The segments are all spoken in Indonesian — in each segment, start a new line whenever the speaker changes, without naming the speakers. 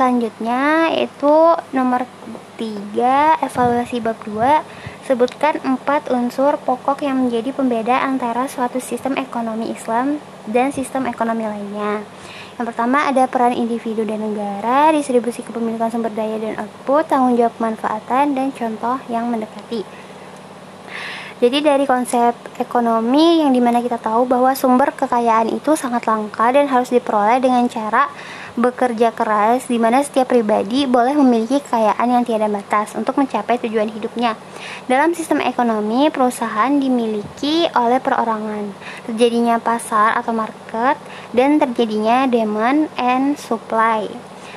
Selanjutnya itu nomor 3 evaluasi bab 2 sebutkan empat unsur pokok yang menjadi pembeda antara suatu sistem ekonomi Islam dan sistem ekonomi lainnya. Yang pertama ada peran individu dan negara, distribusi kepemilikan sumber daya dan output, tanggung jawab manfaatan, dan contoh yang mendekati. Jadi dari konsep ekonomi yang di mana kita tahu bahwa sumber kekayaan itu sangat langka dan harus diperoleh dengan cara bekerja keras di mana setiap pribadi boleh memiliki kekayaan yang tiada batas untuk mencapai tujuan hidupnya. Dalam sistem ekonomi, perusahaan dimiliki oleh perorangan. Terjadinya pasar atau market dan terjadinya demand and supply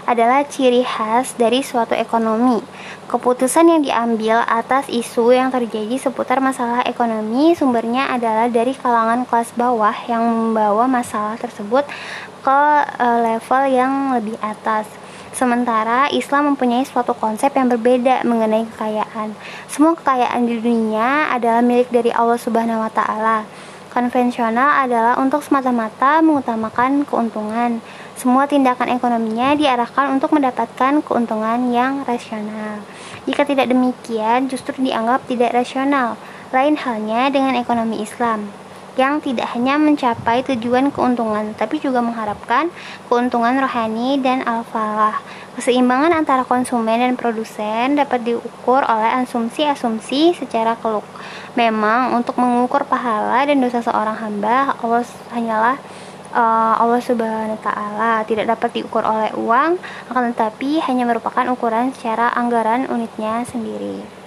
adalah ciri khas dari suatu ekonomi. Keputusan yang diambil atas isu yang terjadi seputar masalah ekonomi sumbernya adalah dari kalangan kelas bawah yang membawa masalah tersebut ke uh, level yang lebih atas. Sementara Islam mempunyai suatu konsep yang berbeda mengenai kekayaan. Semua kekayaan di dunia adalah milik dari Allah Subhanahu wa taala. Konvensional adalah untuk semata-mata mengutamakan keuntungan. Semua tindakan ekonominya diarahkan untuk mendapatkan keuntungan yang rasional. Jika tidak demikian, justru dianggap tidak rasional. Lain halnya dengan ekonomi Islam yang tidak hanya mencapai tujuan keuntungan, tapi juga mengharapkan keuntungan rohani dan al-falah. Keseimbangan antara konsumen dan produsen dapat diukur oleh asumsi-asumsi secara keluk. Memang untuk mengukur pahala dan dosa seorang hamba, Allah hanyalah uh, Allah Subhanahu wa taala tidak dapat diukur oleh uang, akan tetapi hanya merupakan ukuran secara anggaran unitnya sendiri.